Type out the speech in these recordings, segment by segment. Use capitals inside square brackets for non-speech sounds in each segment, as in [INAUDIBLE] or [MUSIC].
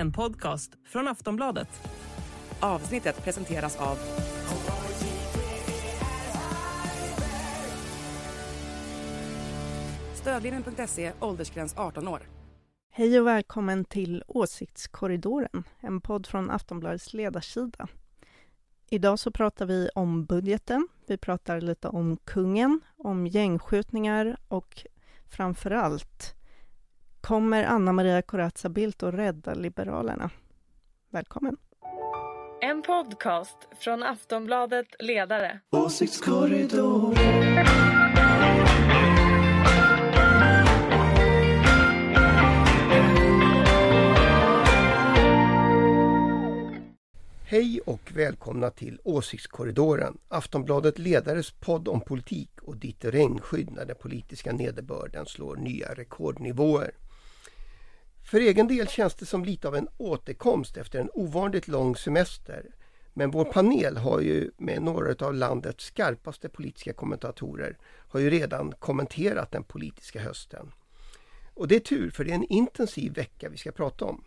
en podcast från Aftonbladet. Avsnittet presenteras av... Stödlinjen.se, åldersgräns 18 år. Hej och välkommen till Åsiktskorridoren, en podd från Aftonbladets ledarsida. Idag så pratar vi om budgeten, vi pratar lite om kungen, om gängskjutningar och framför allt kommer Anna Maria Corazza Bildt att rädda Liberalerna. Välkommen! En podcast från Aftonbladet Ledare. Åsiktskorridoren Hej och välkomna till Åsiktskorridoren, Aftonbladet Ledares podd om politik och ditt regnskydd när den politiska nederbörden slår nya rekordnivåer. För egen del känns det som lite av en återkomst efter en ovanligt lång semester. Men vår panel har ju med några av landets skarpaste politiska kommentatorer har ju redan kommenterat den politiska hösten. Och det är tur för det är en intensiv vecka vi ska prata om.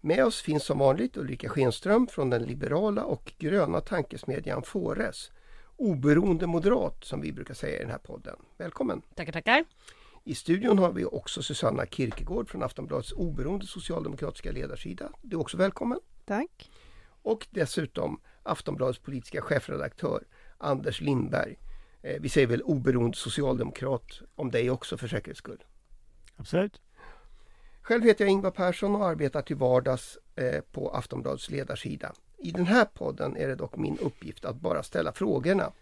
Med oss finns som vanligt Ulrika Schenström från den liberala och gröna tankesmedjan Fores. Oberoende moderat som vi brukar säga i den här podden. Välkommen! Tackar, tackar. I studion har vi också Susanna Kierkegaard från Aftonbladets oberoende socialdemokratiska ledarsida. Du är också välkommen! Tack! Och dessutom Aftonbladets politiska chefredaktör Anders Lindberg. Eh, vi säger väl oberoende socialdemokrat om dig också för säkerhets skull. Absolut. Själv heter jag Ingvar Persson och arbetar till vardags eh, på Aftonbladets ledarsida. I den här podden är det dock min uppgift att bara ställa frågorna.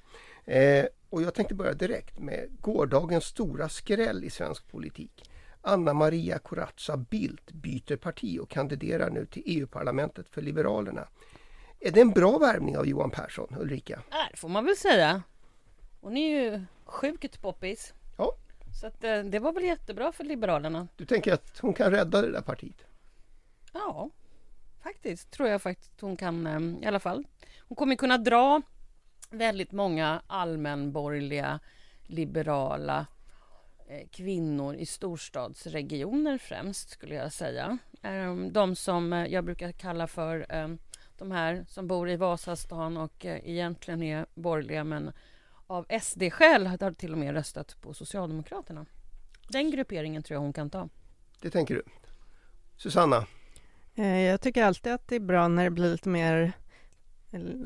Eh, och jag tänkte börja direkt med gårdagens stora skräll i svensk politik. Anna Maria Corazza Bildt byter parti och kandiderar nu till EU-parlamentet för Liberalerna. Är det en bra värvning av Johan Persson, Ulrika? Ja, det får man väl säga. Hon är ju sjukt poppis. Ja. Så att, eh, det var väl jättebra för Liberalerna. Du tänker att hon kan rädda det där partiet? Ja, faktiskt tror jag faktiskt hon kan eh, i alla fall. Hon kommer kunna dra väldigt många allmänborgerliga, liberala eh, kvinnor i storstadsregioner främst skulle jag säga. Eh, De som eh, jag brukar kalla för eh, de här som bor i Vasastan och eh, egentligen är borgerliga men av SD-skäl har till och med röstat på Socialdemokraterna. Den grupperingen tror jag hon kan ta. Det tänker du? Susanna? Jag tycker alltid att det är bra när det blir lite mer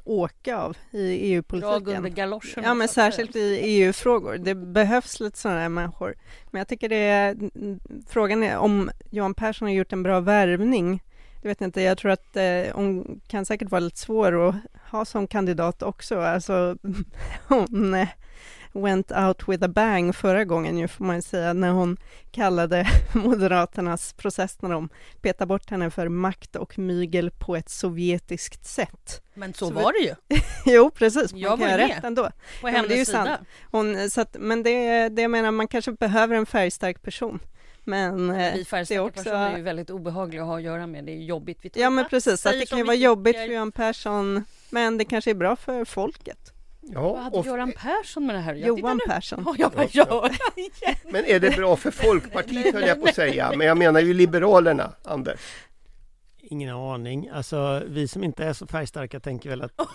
åka av i Drag under EU-politiken. galoscherna. Ja, men särskilt i EU-frågor. Det behövs lite sådana här människor. Men jag tycker det är... Frågan är om Johan Persson har gjort en bra värvning. Det vet jag inte. Jag tror att eh, hon kan säkert vara lite svår att ha som kandidat också. Alltså, [LAUGHS] hon eh, went out with a bang förra gången ju, får man ju säga, när hon kallade [LAUGHS] Moderaternas process när de petade bort henne för makt och mygel på ett sovjetiskt sätt. Men så, Så var det ju. [LAUGHS] Jo, precis. Man Jag kan var ju rätt ändå. På hennes det är sida. sant. Hon, så att, men det, det jag menar, man kanske behöver en färgstark person. Men eh, Vi det är färgstarka också... personer är ju väldigt obehagliga att ha att göra med. Det är jobbigt. Vi Ja men precis, att det kan ju vi vara jobbigt för Johan Persson, men det kanske är bra för folket. Ja, Vad hade och- Göran Persson med det här? Jag Johan. Persson. Ja, jag bara, ja. Men är det bra för Folkpartiet höll jag på att säga. Men jag menar ju Liberalerna, Anders. Ingen aning. Alltså vi som inte är så färgstarka tänker väl att, att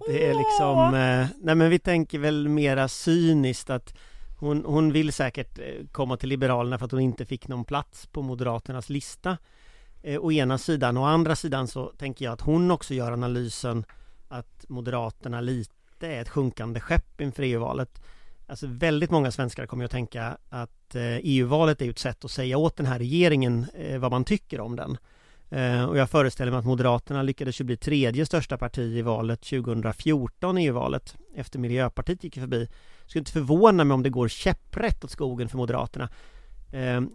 [LAUGHS] det är liksom eh, Nej men vi tänker väl mera cyniskt att hon, hon vill säkert eh, komma till Liberalerna för att hon inte fick någon plats på Moderaternas lista eh, Å ena sidan, å andra sidan så tänker jag att hon också gör analysen att Moderaterna lite är ett sjunkande skepp inför EU-valet Alltså väldigt många svenskar kommer ju att tänka att eh, EU-valet är ju ett sätt att säga åt den här regeringen eh, vad man tycker om den. Eh, och jag föreställer mig att Moderaterna lyckades ju bli tredje största parti i valet 2014 EU-valet efter Miljöpartiet gick förbi. Skulle inte förvåna mig om det går käpprätt åt skogen för Moderaterna.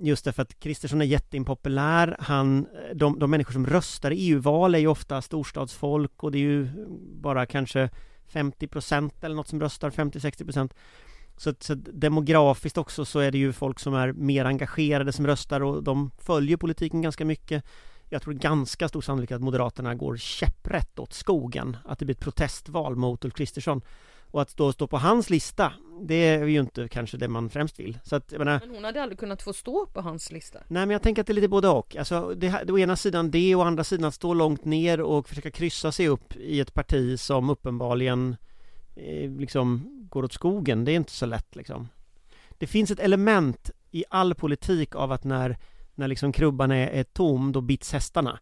Just därför att Kristersson är jätteimpopulär. Han, de, de människor som röstar i EU-val är ju ofta storstadsfolk och det är ju bara kanske 50% eller något som röstar, 50-60% så, så demografiskt också så är det ju folk som är mer engagerade som röstar och de följer politiken ganska mycket. Jag tror ganska stor sannolikhet att Moderaterna går käpprätt åt skogen, att det blir ett protestval mot Ulf Kristersson. Och att då stå på hans lista, det är ju inte kanske det man främst vill. Så att, jag menar, Men hon hade aldrig kunnat få stå på hans lista. Nej men jag tänker att det är lite både och. Alltså det, här- å ena sidan det och å andra sidan att stå långt ner och försöka kryssa sig upp i ett parti som uppenbarligen eh, liksom går åt skogen. Det är inte så lätt liksom. Det finns ett element i all politik av att när, när liksom krubban är, är tom, då bits hästarna.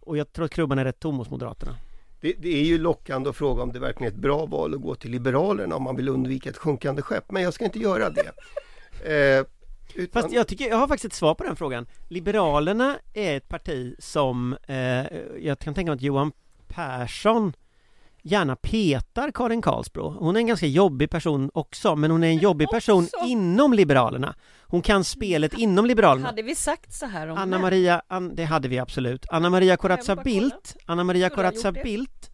Och jag tror att krubban är rätt tom hos Moderaterna. Det, det är ju lockande att fråga om det verkligen är ett bra val att gå till Liberalerna om man vill undvika ett sjunkande skepp. Men jag ska inte göra det. [LAUGHS] Eh, utan, Fast jag tycker, jag har faktiskt ett svar på den frågan. Liberalerna är ett parti som, eh, jag kan tänka mig att Johan Persson gärna petar Karin Karlsbro. Hon är en ganska jobbig person också, men hon är en jobbig person också? inom Liberalerna. Hon kan spelet inom Liberalerna. Hade vi sagt så här om Anna? Maria, An, det hade vi absolut. Anna Maria Corazza Bildt, Anna Maria Corazza. Bildt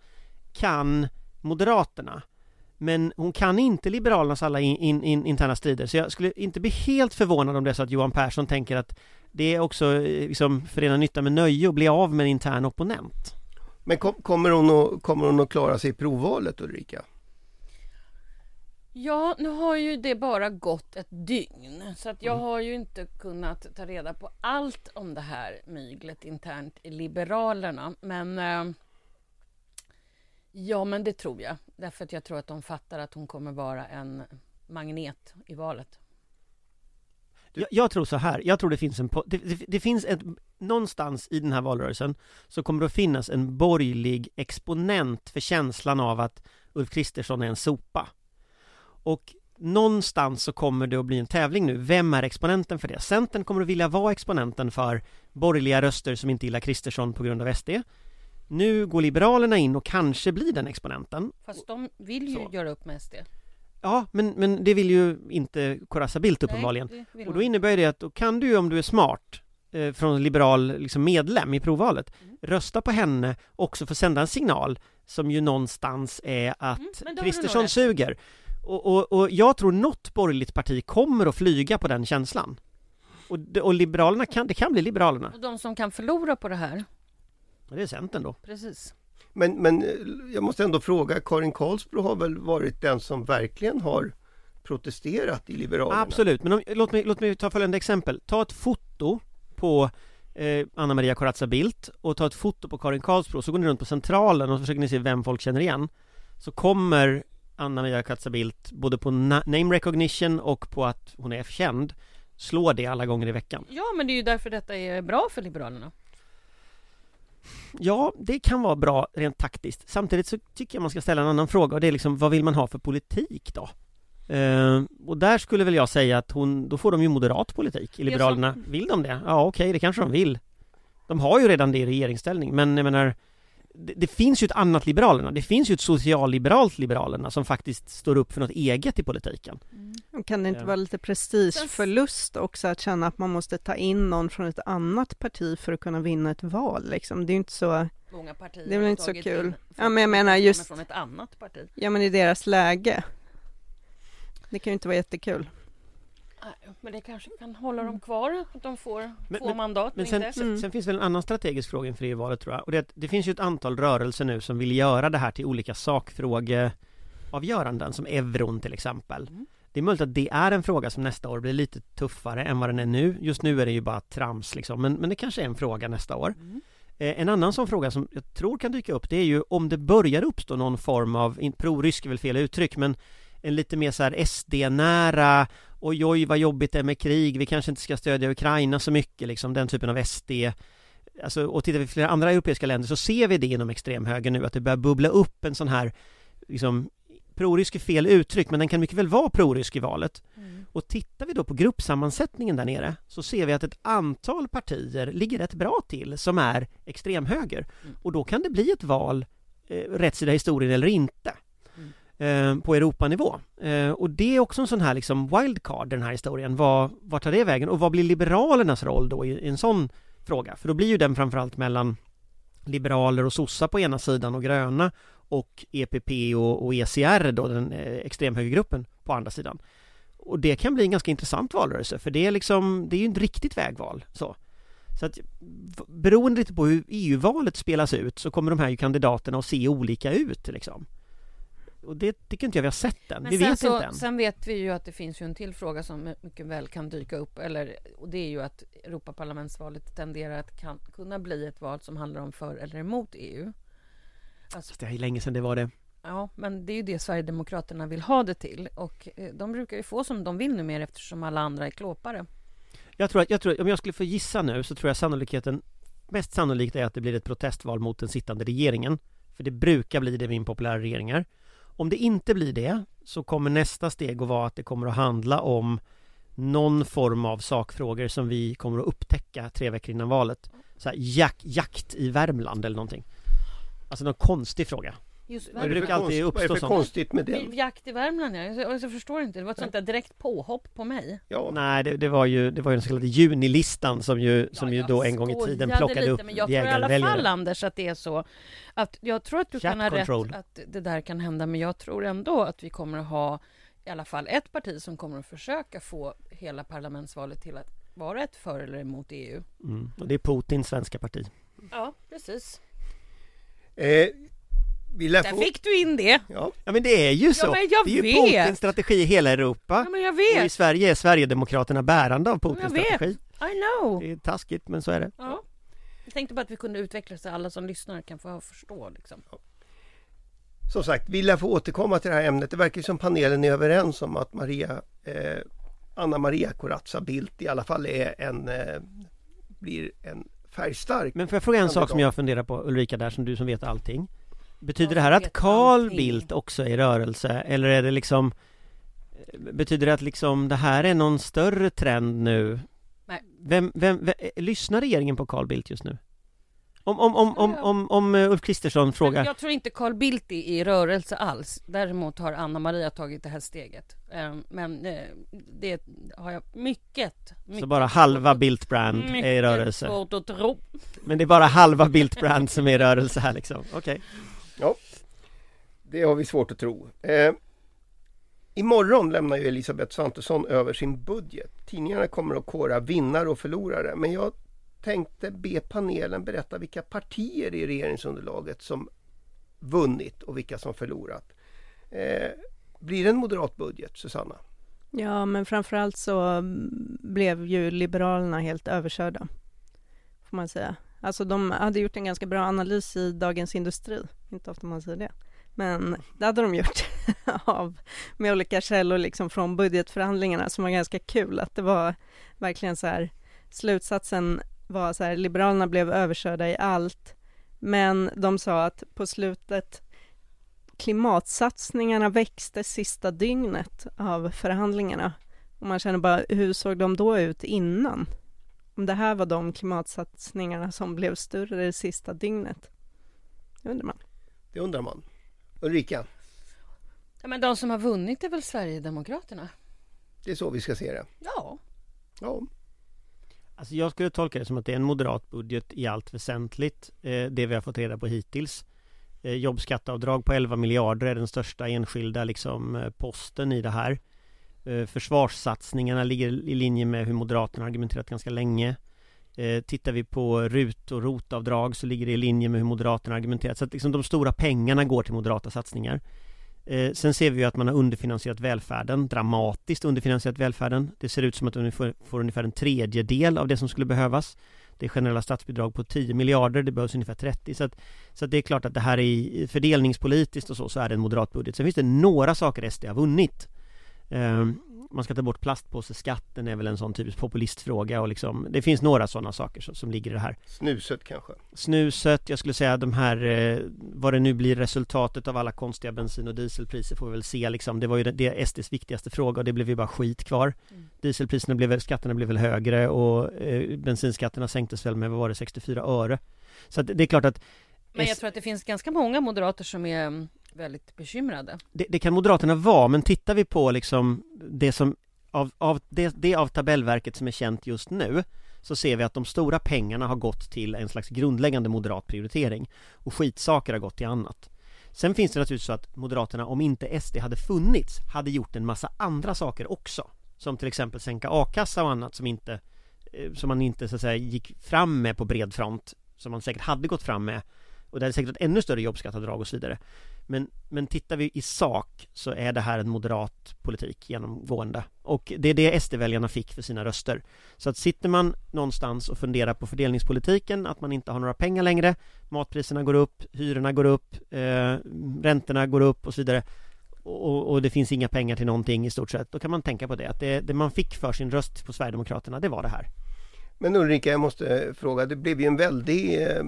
kan Moderaterna. Men hon kan inte Liberalernas alla in, in, in, interna strider. Så jag skulle inte bli helt förvånad om det är så att Johan Persson tänker att det är också eh, liksom förena nytta med nöje att bli av med en intern opponent. Men kom, kommer, hon att, kommer hon att klara sig i provvalet Ulrika? Ja, nu har ju det bara gått ett dygn så att Mm. jag har ju inte kunnat ta reda på allt om det här myglet internt i Liberalerna. Men eh, ja, men det tror jag. Därför att jag tror att de fattar att hon kommer vara en magnet i valet. Jag, jag tror så här, jag tror det finns en, det, det, det finns ett, någonstans i den här valrörelsen så kommer det att finnas en borgerlig exponent för känslan av att Ulf Kristersson är en sopa. Och någonstans så kommer det att bli en tävling nu, vem är exponenten för det? Centern kommer att vilja vara exponenten för borgerliga röster som inte gillar Kristersson på grund av SD. Nu går Liberalerna in och kanske blir den exponenten. Fast de vill ju Så. göra upp med SD. Ja, men, men det vill ju inte Corazza Bildt uppenbarligen. Nej, Och då innebär det att då kan du om du är smart eh, från liberal liksom medlem i provvalet Mm. rösta på henne också för att sända en signal som ju någonstans är att Mm, nog Kristersson suger. Och, och, och jag tror något borgerligt parti kommer att flyga på den känslan. Och, och Liberalerna kan, det kan bli Liberalerna. Och de som kan förlora på det här, det är Centern då. precis. Men, men eh, jag måste ändå fråga, Karin Karlsbro har väl varit den som verkligen har protesterat i Liberalerna? Absolut, men om, låt, mig, låt mig ta följande exempel. Ta ett foto på eh, Anna Maria Corazza Bildt och ta ett foto på Karin Karlsbro, så går ni runt på Centralen och så försöker ni se vem folk känner igen. Så kommer Anna Maria Corazza Bildt både på na- name recognition och på att hon är känd slå det alla gånger i veckan. Ja, men det är ju därför detta är bra för Liberalerna. Ja, det kan vara bra rent taktiskt. Samtidigt så tycker jag man ska ställa en annan fråga och det är liksom vad vill man ha för politik då? Eh, och där skulle väl jag säga att hon, då får de ju moderat politik i Liberalerna. Vill de det? Ja okej, det kanske de vill. De har ju redan det i regeringsställning, men jag menar det, det finns ju ett annat Liberalerna. Det finns ju ett socialliberalt Liberalerna som faktiskt står upp för något eget i politiken. Och Kan det inte Ja. vara lite prestigeförlust också att känna att man måste ta in någon från ett annat parti för att kunna vinna ett val liksom? Det är ju inte så, Många partier Det är väl inte så kul. Ja, men jag menar just- från ett annat parti. ja men i deras läge. Det kan ju inte vara jättekul. Nej, Men det kanske kan hålla dem kvar, att de får Men- två men- mandat. Men sen, inte. sen, sen finns väl en annan strategisk fråga inför EU-valet tror jag. Och det, det finns ju ett antal rörelser nu som vill göra det här till olika sakfrågeavgöranden, som euron till exempel. Mm. Det är möjligt att det är en fråga som nästa år blir lite tuffare än vad den är nu. Just nu är det ju bara trams liksom, men, men det kanske är en fråga nästa år. Mm. Eh, en annan sån fråga som jag tror kan dyka upp, det är ju om det börjar uppstå någon form av, pro-rysk är väl fel uttryck, men en lite mer så här SD-nära oj oj vad jobbigt det är med krig, vi kanske inte ska stödja Ukraina så mycket liksom, den typen av SD Alltså, och tittar vi på flera andra europeiska länder så ser vi det inom extremhögern nu, att det börjar bubbla upp en sån här liksom, Prorysk är fel uttryck, men den kan mycket väl vara prorysk i valet. Mm. Och tittar vi då på gruppsammansättningen där nere så ser vi att ett antal partier ligger rätt bra till som är extremhöger. Mm. Och då kan det bli ett val, eh, rätt sida historien eller inte eh, på Europanivå. Eh, och det är också en sån här liksom wildcard, den här historien. Vad, vad tar det vägen? Och vad blir Liberalernas roll då i, i en sån fråga? För då blir ju den framförallt mellan liberaler och sossar på ena sidan och gröna och EPP och, och ECR då, den eh, extremhögergruppen på andra sidan. Och det kan bli en ganska intressant valrörelse för det är liksom, det är ju ett riktigt vägval så. Så att beroende lite på hur EU-valet spelas ut så kommer de här ju kandidaterna att se olika ut liksom och det tycker inte jag vi har sett än. Men vi sen, vet så, inte än. sen vet vi ju att det finns ju en till fråga som mycket väl kan dyka upp. Eller, och det är ju att Europaparlamentsvalet tenderar att kan, kunna bli ett val som handlar om för eller emot EU. Alltså, Det är länge sedan det var det. ja, men det är ju det Sverigedemokraterna vill ha det till. Och eh, de brukar ju få som de vill nu mer eftersom alla andra är klåpare. Jag tror att, jag tror, om jag skulle få gissa nu så tror jag sannolikheten Mest sannolikt är att det blir ett protestval mot den sittande regeringen För det brukar bli det med impopulära regeringar om det inte blir det så kommer nästa steg att vara att det kommer att handla om någon form av sakfrågor som vi kommer att upptäcka tre veckor innan valet. Så här, jak, Jakt i Värmland eller någonting. Alltså någon konstig fråga. Just Det brukar alltid Vad är det uppstå för konstigt med det? Jakt i Värmland, ja. Jag, jag förstår inte. Det var ett sånt där direkt påhopp på mig. Ja, Nej, det, det var ju det var ju den så kallade junilistan som ju, som Ja, ju då en gång i tiden plockade lite, upp Men jag tror i alla fall. Anders, att det är så att jag tror att du Chat kan ha control. rätt att det där kan hända, men jag tror ändå att vi kommer att ha i alla fall ett parti som kommer att försöka få hela parlamentsvalet till att vara ett för eller emot EU. Mm. Och det är Putins svenska parti. Ja, precis. eh, Där få... fick du in det. Ja, Ja men det är ju så! Ja, men jag det är ju vet. Putins strategi i hela Europa. Ja, men jag Och i vet. Sverige är Sverigedemokraterna bärande av Putins Jag vet. strategi. I know. Det är taskigt men så är det. Ja. Jag tänkte bara att vi kunde utveckla så alla som lyssnar kan få förstå. Liksom. som sagt, vi lär få återkomma till det här ämnet. Det verkar ju som panelen är överens om att Maria, eh, Anna Maria Corazza Bildt i alla fall är en, eh, blir en färgstark. Men får jag fråga en sak som jag funderar på Ulrika där som du som vet allting. Betyder det här att Carl. Bildt också är i rörelse eller är det liksom Betyder det att liksom det här är någon större trend nu? Nej. Vem, vem, vem lyssnar regeringen på Carl Bildt just nu? Om, om, om, om, om, om eh, Ulf Kristersson frågar jag tror inte Carl Bildt är i rörelse alls. Däremot har Anna Maria tagit det här steget. Eh, Men eh, det har jag mycket, mycket Så bara halva svårt att- Bildt-brand är i mycket rörelse svårt att tro. Men det är bara halva Bildt-brand som är i rörelse här liksom, okej Ja, Det har vi svårt att tro. Eh, imorgon lämnar ju Elisabeth Svantesson över sin budget. Tidningarna kommer att kora vinnare och förlorare. Men jag tänkte be panelen berätta vilka partier i regeringsunderlaget som vunnit och vilka som förlorat. Eh, blir det en moderat budget, Susanna? Ja, men framförallt så mm, blev ju Liberalerna helt överkörda, får man säga. Alltså de hade gjort en ganska bra analys i Dagens Industri, inte ofta man säger det. Men det hade de gjort [LAUGHS] av, med olika källor liksom från budgetförhandlingarna som var ganska kul. Att det var verkligen så här, slutsatsen var så här, Liberalerna blev överkörda i allt. Men de sa att på slutet klimatsatsningarna växte sista dygnet av förhandlingarna. Och man känner bara, hur såg de då ut innan? Om det här var de klimatsatsningarna som blev större det sista dygnet. Det undrar man. Det undrar man. Ulrika, Ja, men de som har vunnit är väl Sverigedemokraterna? det är så vi ska se det. Ja. Ja, Alltså jag skulle tolka det som att det är en moderat budget i allt väsentligt eh, Det vi har fått reda på hittills eh, Jobbskatteavdrag på 11 miljarder är den största enskilda liksom, eh, posten i det här eh, Eh, försvarssatsningarna ligger i linje med hur Moderaterna argumenterat ganska länge eh, Tittar vi på RUT och ROT-avdrag så ligger det i linje med hur Moderaterna argumenterat Så att liksom de stora pengarna går till moderata satsningar eh, sen ser vi ju att man har underfinansierat välfärden, dramatiskt underfinansierat välfärden. Det ser ut som att man får, får ungefär en tredjedel av det som skulle behövas. Det är generella statsbidrag på 10 miljarder, det behövs ungefär 30. Så att, så att det är klart att det här är fördelningspolitiskt och så, så är det en moderat budget. Sen finns det några saker SD har vunnit. Eh, man ska ta bort plastpåseskatten är väl en sån typisk populistfråga och liksom, det finns några sådana saker som, som ligger i det här. snuset kanske. Snuset, jag skulle säga de här, eh, vad det nu blir resultatet av alla konstiga bensin och dieselpriser får vi väl se liksom. Det var ju det, det SDs viktigaste fråga och det blev ju bara skit kvar. Mm. Dieselpriserna blev väl, skatterna blev väl högre och eh, bensinskatterna sänktes väl med, vad var det, 64 öre. Så att det, är klart att Men jag S- tror att det finns ganska många moderater som är mm, väldigt bekymrade. det, det kan Moderaterna vara, men tittar vi på liksom det som av, av det, det av tabellverket som är känt just nu så ser vi att de stora pengarna har gått till en slags grundläggande moderat prioritering och skitsaker har gått till annat. Sen finns det naturligtvis så att Moderaterna, om inte SD hade funnits, hade gjort en massa andra saker också. Som till exempel sänka a-kassa och annat som inte eh, som man inte så att säga gick fram med på bred front som man säkert hade gått fram med och det hade säkert ett ännu större jobbskatteavdrag och så vidare. Men, men tittar vi i sak så är det här en moderat politik genomgående och det är det SD-väljarna fick för sina röster. Så att sitter man någonstans och funderar på fördelningspolitiken, att man inte har några pengar längre, matpriserna går upp, hyrorna går upp, eh, räntorna går upp och så vidare och, och, det finns inga pengar till någonting i stort sett, då kan man tänka på det, att det, det man fick för sin röst på Sverigedemokraterna, det var det här. Men Ulrika, jag måste eh, fråga, det blev ju en väldig eh,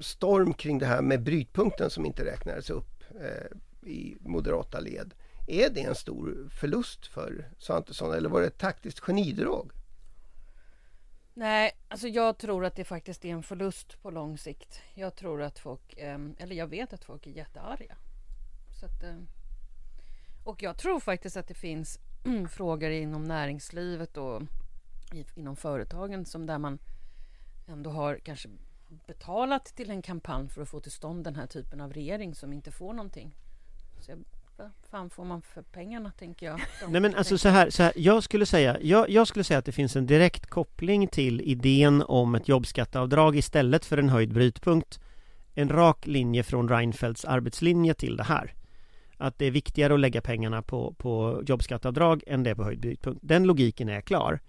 storm kring det här med brytpunkten som inte räknades upp Eh, i moderata led. Är det en stor förlust för Svantesson eller var det ett taktiskt genidrag? Nej, alltså jag tror att det faktiskt är en förlust på lång sikt. Jag tror att folk, ehm, eller jag vet att folk är jättearga. Så att, ehm, och jag tror faktiskt att det finns [CLEARS THROAT] frågor inom näringslivet och inom företagen som där man ändå har kanske betalat till en kampanj för att få till stånd den här typen av regering som inte får någonting. Så jag, vad fan får man för pengarna, tänker jag. [LAUGHS] Nej men alltså så här, så här jag, skulle säga, jag, jag skulle säga att det finns en direkt koppling till idén om ett jobbskatteavdrag istället för en höjd brytpunkt. En rak linje från Reinfeldts arbetslinje till det här. Att det är viktigare att lägga pengarna på, på jobbskatteavdrag än det på höjd brytpunkt. Den logiken är klar.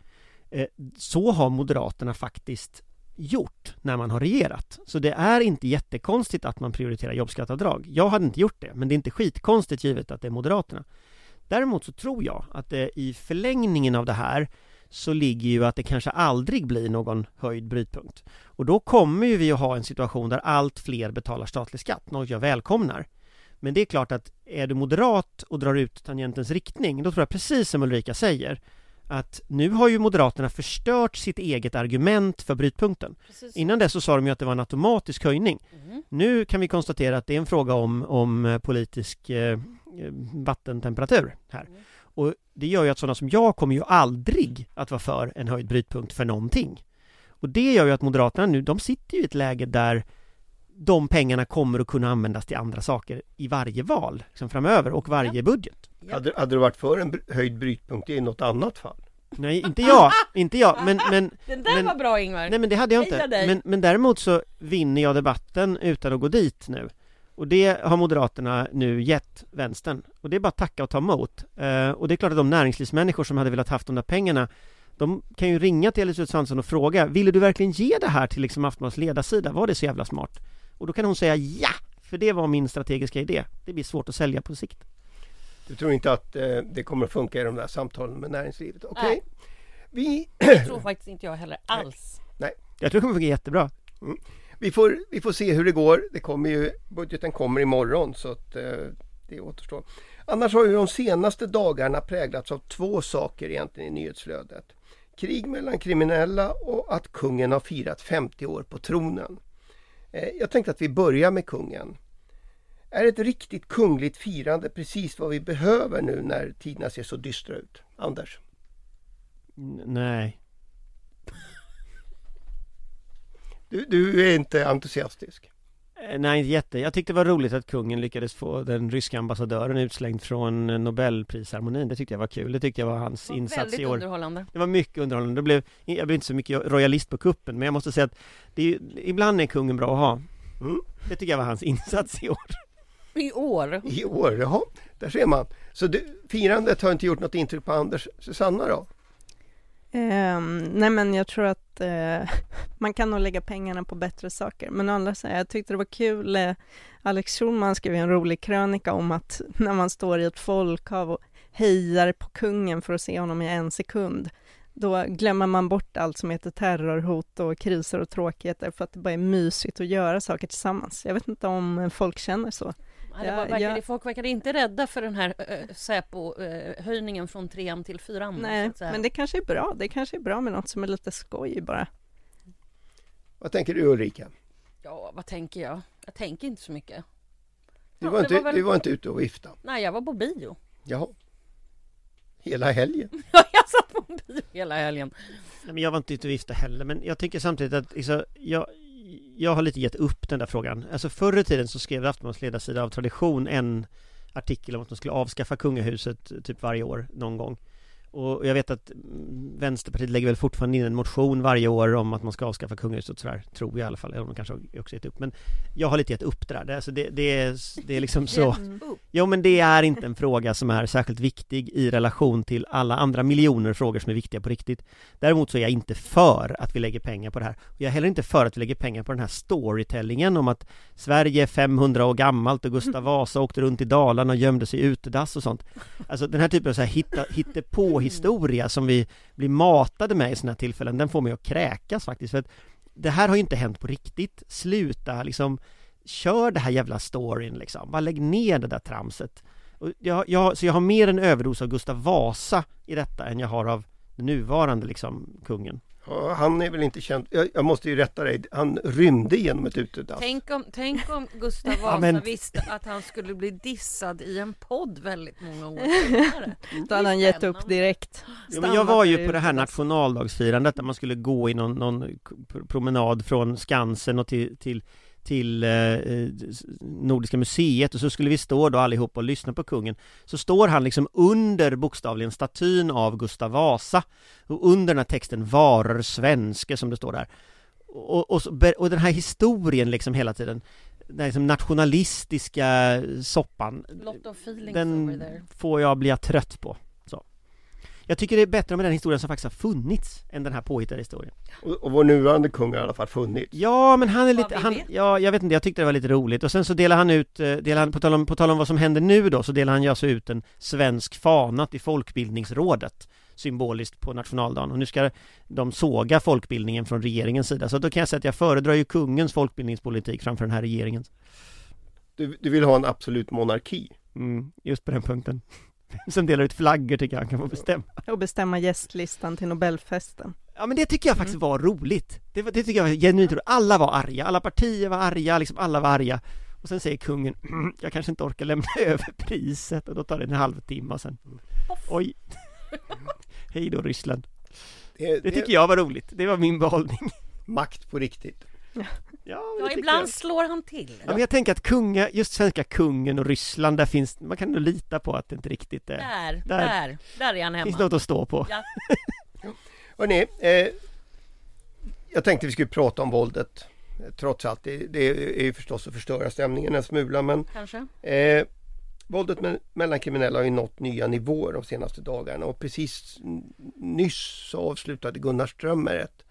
Eh, så har Moderaterna faktiskt gjort när man har regerat. Så det är inte jättekonstigt att man prioriterar jobbskatteavdrag. Jag hade inte gjort det, men det är inte skitkonstigt givet att det är Moderaterna. Däremot så tror jag att det i förlängningen av det här så ligger ju att det kanske aldrig blir någon höjd brytpunkt. Och då kommer ju vi att ha en situation där allt fler betalar statlig skatt, något jag välkomnar. Men det är klart att är du moderat och drar ut tangentens riktning, då tror jag precis som Ulrika säger att nu har ju Moderaterna förstört sitt eget argument för brytpunkten. Precis. Innan dess så sa de ju att det var en automatisk höjning. Mm. Nu kan vi konstatera att det är en fråga om, om politisk eh, vattentemperatur här. Mm. Och det gör ju att sådana som jag kommer ju aldrig att vara för en höjd brytpunkt för någonting. Och det gör ju att Moderaterna nu, de sitter ju i ett läge där de pengarna kommer att kunna användas till andra saker i varje val liksom framöver och varje ja. budget. Ja. Hade, hade du varit för en höjd brytpunkt i något annat fall? Nej, inte jag, [LAUGHS] inte jag, men, men Den där men, var bra Ingvar! Nej men det hade jag inte, men, men däremot så vinner jag debatten utan att gå dit nu och det har Moderaterna nu gett vänstern och det är bara att tacka och ta emot uh, och det är klart att de näringslivsmänniskor som hade velat haft de där pengarna de kan ju ringa till Elisabeth Svantesson och fråga Ville du verkligen ge det här till liksom Aftonbladets ledarsida? Var det så jävla smart? Och då kan hon säga ja! För det var min strategiska idé Det blir svårt att sälja på sikt du tror inte att eh, det kommer att funka i de där samtalen med näringslivet? Okej. Okay. Vi... Det tror faktiskt inte jag heller alls. Nej. Nej. Jag tror det kommer funka jättebra. Mm. Vi, får, vi får se hur det går. Det kommer ju, budgeten kommer imorgon så att eh, det återstår. Annars har ju de senaste dagarna präglats av två saker egentligen i nyhetsflödet. Krig mellan kriminella och att kungen har firat 50 år på tronen. Eh, jag tänkte att vi börjar med kungen. Är ett riktigt kungligt firande precis vad vi behöver nu när tiderna ser så dystra ut? Anders? Nej. Du, du är inte entusiastisk? Eh, nej, inte jätte. Jag tyckte det var roligt att kungen lyckades få den ryska ambassadören utslängd från Nobelprisceremonin. Det tyckte jag var kul. Det tyckte jag var hans var insats i år. underhållande. Det var mycket underhållande. Det blev, jag blev inte så mycket royalist på kuppen, men jag måste säga att det är, ibland är kungen bra att ha. Mm. Det tycker jag var hans [LAUGHS] insats i år. I år? I år, jaha. Där ser man. Så du, firandet har inte gjort något intryck på Anders. Susanna då? Um, nej men jag tror att uh, [LAUGHS] man kan nog lägga pengarna på bättre saker. Men å andra sidan, jag tyckte det var kul. Uh, Alex Schulman skrev en rolig krönika om att [LAUGHS] när man står i ett folkhav och hejar på kungen för att se honom i en sekund, då glömmer man bort allt som heter terrorhot och kriser och tråkigheter för att det bara är mysigt att göra saker tillsammans. Jag vet inte om folk känner så. Ja, var, verkade, ja. Folk verkade inte rädda för den här äh, Säpo-höjningen från trean till fyran. Nej, men det kanske är bra. Det kanske är bra med något som är lite skoj bara. Vad tänker du Ulrika? Ja, vad tänker jag? Jag tänker inte så mycket. Du var, ja, inte, var väl... du var inte ute och vifta? Nej, jag var på bio. Jaha. Hela helgen? [LAUGHS] Ja, jag satt på bio hela helgen. Nej, men jag var inte ute och vifta heller, men jag tycker samtidigt att liksom, jag, jag har lite gett upp den där frågan. Alltså förr i tiden så skrev Aftonbladets ledarsida av tradition en artikel om att de skulle avskaffa kungahuset typ varje år någon gång. Och jag vet att mm, Vänsterpartiet lägger väl fortfarande in en motion varje år om att man ska avskaffa kungahuset och sådär, tror jag i alla fall, eller de kanske också gett upp. Men jag har lite gett upp det där, det, alltså det, det, är, det är liksom så. Jo men det är inte en fråga som är särskilt viktig i relation till alla andra miljoner frågor som är viktiga på riktigt. Däremot så är jag inte för att vi lägger pengar på det här. Och Jag är heller inte för att vi lägger pengar på den här storytellingen om att Sverige är 500 år gammalt och Gustav Vasa åkte runt i Dalarna och gömde sig i utedass och sånt. Alltså den här typen av så här hitta, hittepå Mm. historia som vi blir matade med i sådana här tillfällen, den får mig att kräkas faktiskt för att det här har ju inte hänt på riktigt, sluta liksom Kör det här jävla storyn liksom, bara lägg ner det där tramset. Och jag, jag, Så jag har mer en överdos av Gustav Vasa i detta än jag har av den nuvarande liksom kungen. Ja, han är väl inte känd, jag, jag måste ju rätta dig, han rymde genom ett utedass. Tänk om, tänk om Gustav Vasa Ja, men- visste att han skulle bli dissad i en podd väldigt många år [LAUGHS] senare. Då hade han gett upp direkt. Ja, men jag var ju på det här nationaldagsfirandet där man skulle gå i någon, någon promenad från Skansen och till, till, till eh, eh, Nordiska museet och så skulle vi stå då allihop och lyssna på kungen. Så står han liksom under bokstavligen statyn av Gustav Vasa. Och under den här texten 'Varer svenske' som det står där. Och, och, så, och den här historien liksom hela tiden Den här liksom nationalistiska soppan den får jag bli trött på. Jag tycker det är bättre med den historien som faktiskt har funnits än den här påhittade historien. Och, och vår nuvarande kung har i alla fall funnits. Ja, men han är lite, han, ja, jag vet inte, jag tyckte det var lite roligt och sen så delar han ut, eh, delar han, på tal om, på tal om vad som händer nu då, så delar han ju alltså ut en svensk fana till Folkbildningsrådet symboliskt på nationaldagen och nu ska de såga folkbildningen från regeringens sida så då kan jag säga att jag föredrar ju kungens folkbildningspolitik framför den här regeringens Du, du vill ha en absolut monarki. mm, just på den punkten [LAUGHS] som delar ut flaggor tycker jag han kan få bestämma. Och bestämma gästlistan till Nobelfesten. Ja men det tycker jag faktiskt var roligt. Det, det tycker jag var genuint roligt, alla var arga, alla partier var arga, liksom alla var arga. Och sen säger kungen, "Mm, jag kanske inte orkar lämna [LAUGHS] över priset. Och då tar det en halvtimme och sen Oj. [LAUGHS] Hej då Ryssland. Det, Det tycker jag var roligt, det var min behållning. Makt på riktigt. Ja, Ja, tycker ibland jag. slår han till. Ja, men jag tänker att kunga, just svenska kungen och Ryssland, där finns, man kan nog lita på att det inte riktigt är Där, Där. där, där är han finns hemma. något att stå på Ja. [LAUGHS] Hörrni, eh, jag tänkte vi skulle prata om våldet. Eh, Trots allt, det, det är ju förstås att förstöra stämningen en smula men Kanske. Eh, våldet me- mellan kriminella har ju nått nya nivåer de senaste dagarna och precis nyss så avslutade Gunnar Strömmer ett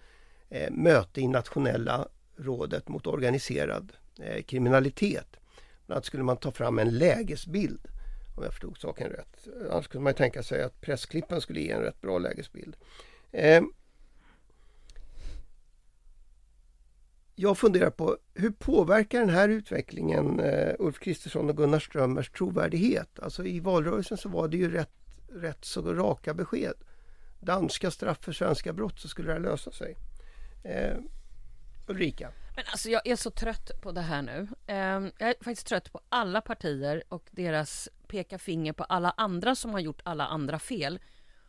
eh, möte i nationella rådet mot organiserad eh, kriminalitet. Bland annat skulle man ta fram en lägesbild om jag förstod saken rätt. Annars kunde man tänka sig att pressklippen skulle ge en rätt bra lägesbild. Eh, jag funderar på hur påverkar den här utvecklingen eh, Ulf Kristersson och Gunnar Strömmers trovärdighet? Alltså i valrörelsen så var det ju rätt, rätt så raka besked. Danska straff för svenska brott så skulle det här lösa sig. Eh, Ulrika? Men alltså jag är så trött på det här nu. Ehm, jag är faktiskt trött på alla partier och deras peka finger på alla andra som har gjort alla andra fel.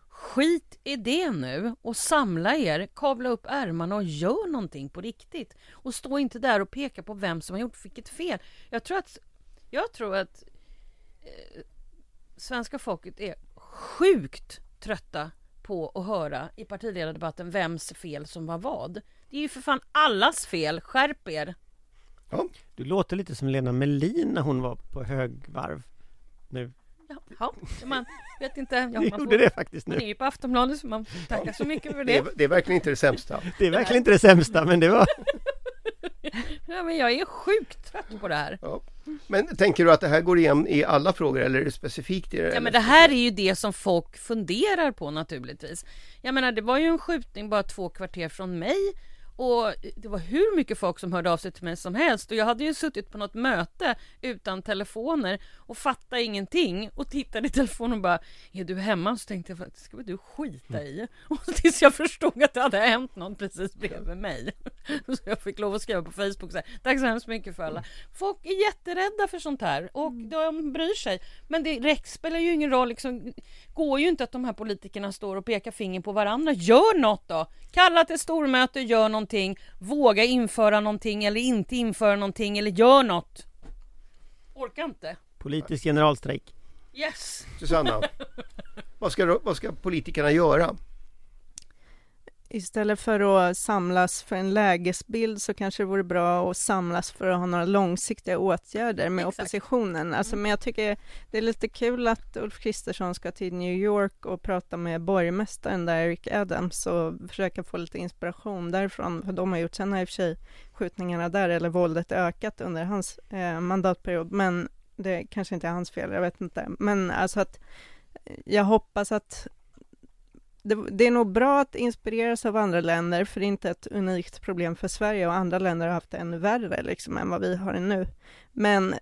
Skit i det nu och samla er, kavla upp ärmarna och gör någonting på riktigt. Och stå inte där och peka på vem som har gjort vilket fel. Jag tror att, jag tror att eh, svenska folket är sjukt trötta på att höra i partiledardebatten vems fel som var vad. Det är ju för fan allas fel, skärp er! Du låter lite som Lena Melin när hon var på högvarv nu Ja, man vet inte. Ja, [LAUGHS] man, gjorde får, det faktiskt man är nu ju på Aftonbladet så man får tacka så mycket för Det det. är, det är verkligen inte det sämsta. [LAUGHS] Det är verkligen inte det sämsta men det var [LAUGHS] Ja, men jag är sjukt trött på det här. Ja. Men tänker du att det här går igen i alla frågor eller är det specifikt i det? Ja, men det här är ju det som folk funderar på naturligtvis. Jag menar, det var ju en skjutning bara två kvarter från mig och det var hur mycket folk som hörde av sig till mig som helst och jag hade ju suttit på något möte utan telefoner och fattade ingenting och tittade i telefonen och bara Är du hemma? Så tänkte jag, "Det ska väl du skita i? [LAUGHS] Och tills jag förstod att det hade hänt något precis bredvid mig. [LAUGHS] Så jag fick lov att skriva på Facebook så här, Tack så hemskt mycket för alla. Folk är jätterädda för sånt här och de bryr sig. Men det räck spelar ju ingen roll liksom går ju inte att de här politikerna står och pekar finger på varandra. Gör något då! Kalla till stormöte, gör någonting. Våga införa någonting eller inte införa någonting eller gör något. Orkar inte. politisk generalstrejk Yes! Susanna? [LAUGHS] Vad ska, vad ska politikerna göra? Istället för att samlas för en lägesbild så kanske det vore bra att samlas för att ha några långsiktiga åtgärder med Exakt. oppositionen. Alltså, Mm. Men jag tycker det är lite kul att Ulf Kristersson ska till New York och prata med borgmästaren där, Eric Adams, och försöka få lite inspiration därifrån. För de har gjort, sen har i och för sig skjutningarna där, eller våldet ökat under hans eh, mandatperiod, men det kanske inte är hans fel, jag vet inte. Men alltså att jag hoppas att det, det är nog bra att inspireras av andra länder, för det är inte ett unikt problem för Sverige och andra länder har haft det ännu värre liksom, än vad vi har det nu. Men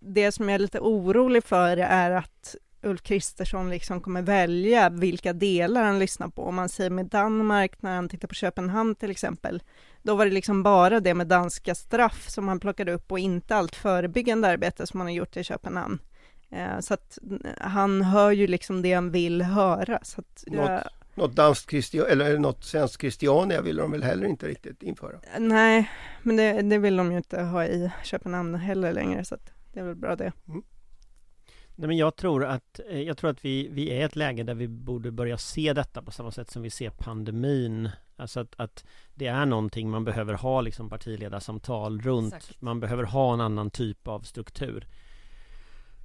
det som jag är lite orolig för är att Ulf Kristersson liksom kommer välja vilka delar han lyssnar på. Om man säger med Danmark, när han tittar på Köpenhamn till exempel, då var det liksom bara det med danska straff som han plockade upp och inte allt förebyggande arbete som han har gjort i Köpenhamn. Eh, Så att eh, han hör ju liksom det han vill höra. Så att Något, något danskt Christian, eller något svenskt Christiania vill de väl heller inte riktigt införa? nej, men det, det vill de ju inte ha i Köpenhamn heller längre, så att det är väl bra det. Nej, men jag tror att, eh, jag tror att vi, vi är i ett läge där vi borde börja se detta på samma sätt som vi ser pandemin. Alltså att, att det är någonting man behöver ha liksom partiledarsamtal runt. Exakt. Man behöver ha en annan typ av struktur.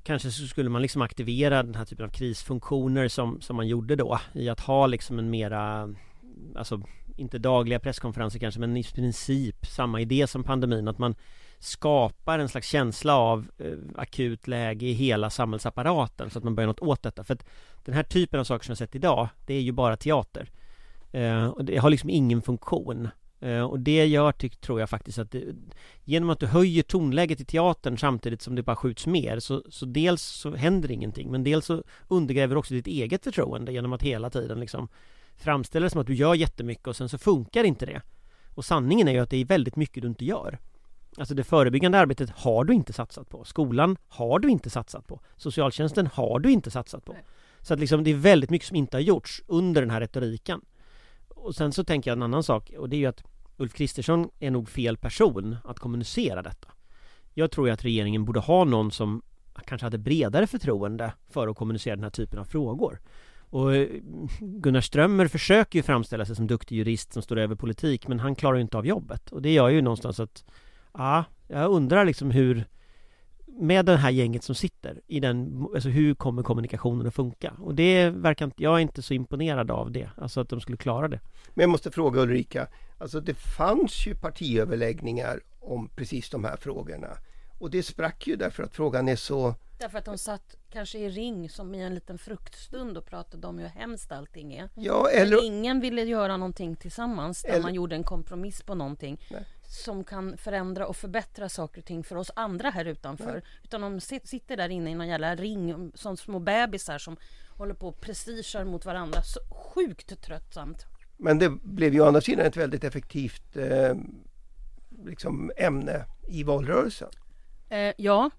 Kanske så skulle man liksom aktivera den här typen av krisfunktioner som, som man gjorde då i att ha liksom en mera Alltså inte dagliga presskonferenser kanske men i princip samma idé som pandemin att man skapar en slags känsla av eh, akut läge i hela samhällsapparaten så att man börjar något åt detta. För att den här typen av saker som jag sett idag det är ju bara teater. Eh, och det har liksom ingen funktion. Eh, och det gör, tror jag faktiskt att det, genom att du höjer tonläget i teatern samtidigt som det bara skjuts mer så, så dels så händer ingenting men dels så undergräver du också ditt eget förtroende genom att hela tiden liksom framställa det som att du gör jättemycket och sen så funkar inte det och sanningen är ju att det är väldigt mycket du inte gör Alltså det förebyggande arbetet har du inte satsat på. Skolan har du inte satsat på. Socialtjänsten har du inte satsat på. Så att liksom det är väldigt mycket som inte har gjorts under den här retoriken. Och sen så tänker jag en annan sak och det är ju att Ulf Kristersson är nog fel person att kommunicera detta. Jag tror ju att regeringen borde ha någon som kanske hade bredare förtroende för att kommunicera den här typen av frågor. Och eh, Gunnar Strömmer försöker ju framställa sig som duktig jurist som står över politik men han klarar ju inte av jobbet. Och det gör ju någonstans att Ja, jag undrar liksom hur med det här gänget som sitter i den, alltså hur kommer kommunikationen att funka? Och det verkar inte, jag är inte så imponerad av det, alltså att de skulle klara det. Men jag måste fråga Ulrika, alltså det fanns ju partiöverläggningar om precis de här frågorna. Och det sprack ju därför att frågan är så... Därför att de satt kanske i ring som i en liten fruktstund och pratade om hur hemskt allting är. Ja, Men eller... ingen ville göra någonting tillsammans där Eller- man gjorde en kompromiss på någonting Nej. Som kan förändra och förbättra saker och ting för oss andra här utanför. Utan de sit- sitter där inne i någon jävla ring som små bebisar som håller på och prestigear mot varandra. Så sjukt tröttsamt. Men det blev ju å andra sidan ett väldigt effektivt eh, liksom ämne i valrörelsen. Eh, ja.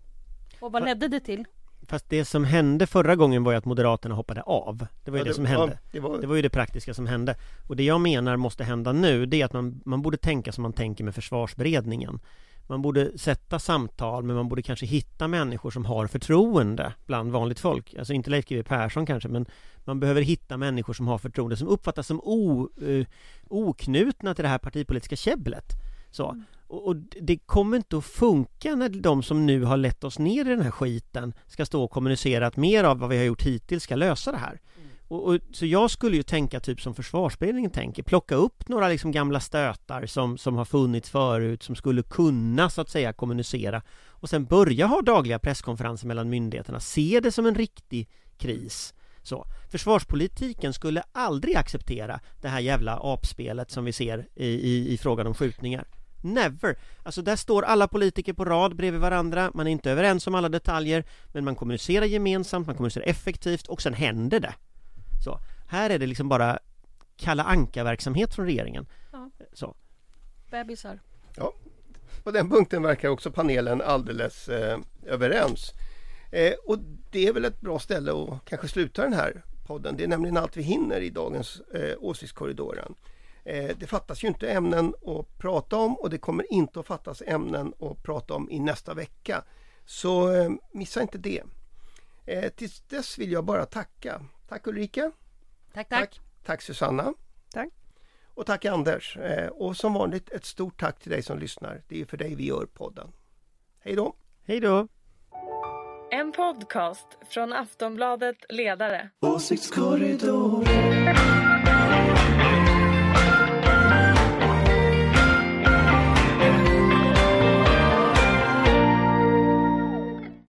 Och vad ledde det till? Fast det som hände förra gången var ju att Moderaterna hoppade av. Det var ju Ja, det, som hände. Ja, det var, Det var ju det praktiska som hände. Och det jag menar måste hända nu, det är att man, man borde tänka som man tänker med försvarsberedningen. Man borde sätta samtal, men man borde kanske hitta människor som har förtroende bland vanligt folk. Alltså inte Leif GW Persson kanske, men man behöver hitta människor som har förtroende, som uppfattas som o, eh, oknutna till det här partipolitiska käbblet. Så. Och, och det kommer inte att funka när de som nu har lett oss ner i den här skiten ska stå och kommunicera att mer av vad vi har gjort hittills ska lösa det här. Och, och, så jag skulle ju tänka typ som försvarsberedningen tänker, plocka upp några liksom gamla stötar som, som har funnits förut, som skulle kunna så att säga kommunicera och sen börja ha dagliga presskonferenser mellan myndigheterna, se det som en riktig kris. Så. Försvarspolitiken skulle aldrig acceptera det här jävla apspelet som vi ser i, i, i frågan om skjutningar. Never! Alltså där står alla politiker på rad bredvid varandra, man är inte överens om alla detaljer, men man kommunicerar gemensamt, man kommunicerar effektivt och sen händer det. Så. Här är det liksom bara kalla anka-verksamhet från regeringen. Ja. Så. Bebisar. På den punkten verkar också panelen alldeles eh, överens. Eh, och det är väl ett bra ställe att kanske sluta den här podden. Det är nämligen allt vi hinner i dagens eh, Åsiktskorridoren. Eh, det fattas ju inte ämnen att prata om och det kommer inte att fattas ämnen att prata om i nästa vecka. Så eh, missa inte det. Eh, tills dess vill jag bara tacka. Tack Ulrika. Tack, tack. Tack Susanna. Tack. Och tack Anders. Och som vanligt ett stort tack till dig som lyssnar. Det är för dig vi gör podden. Hej då! Hej då! En podcast från Aftonbladet Ledare. Åsiktskorridoren.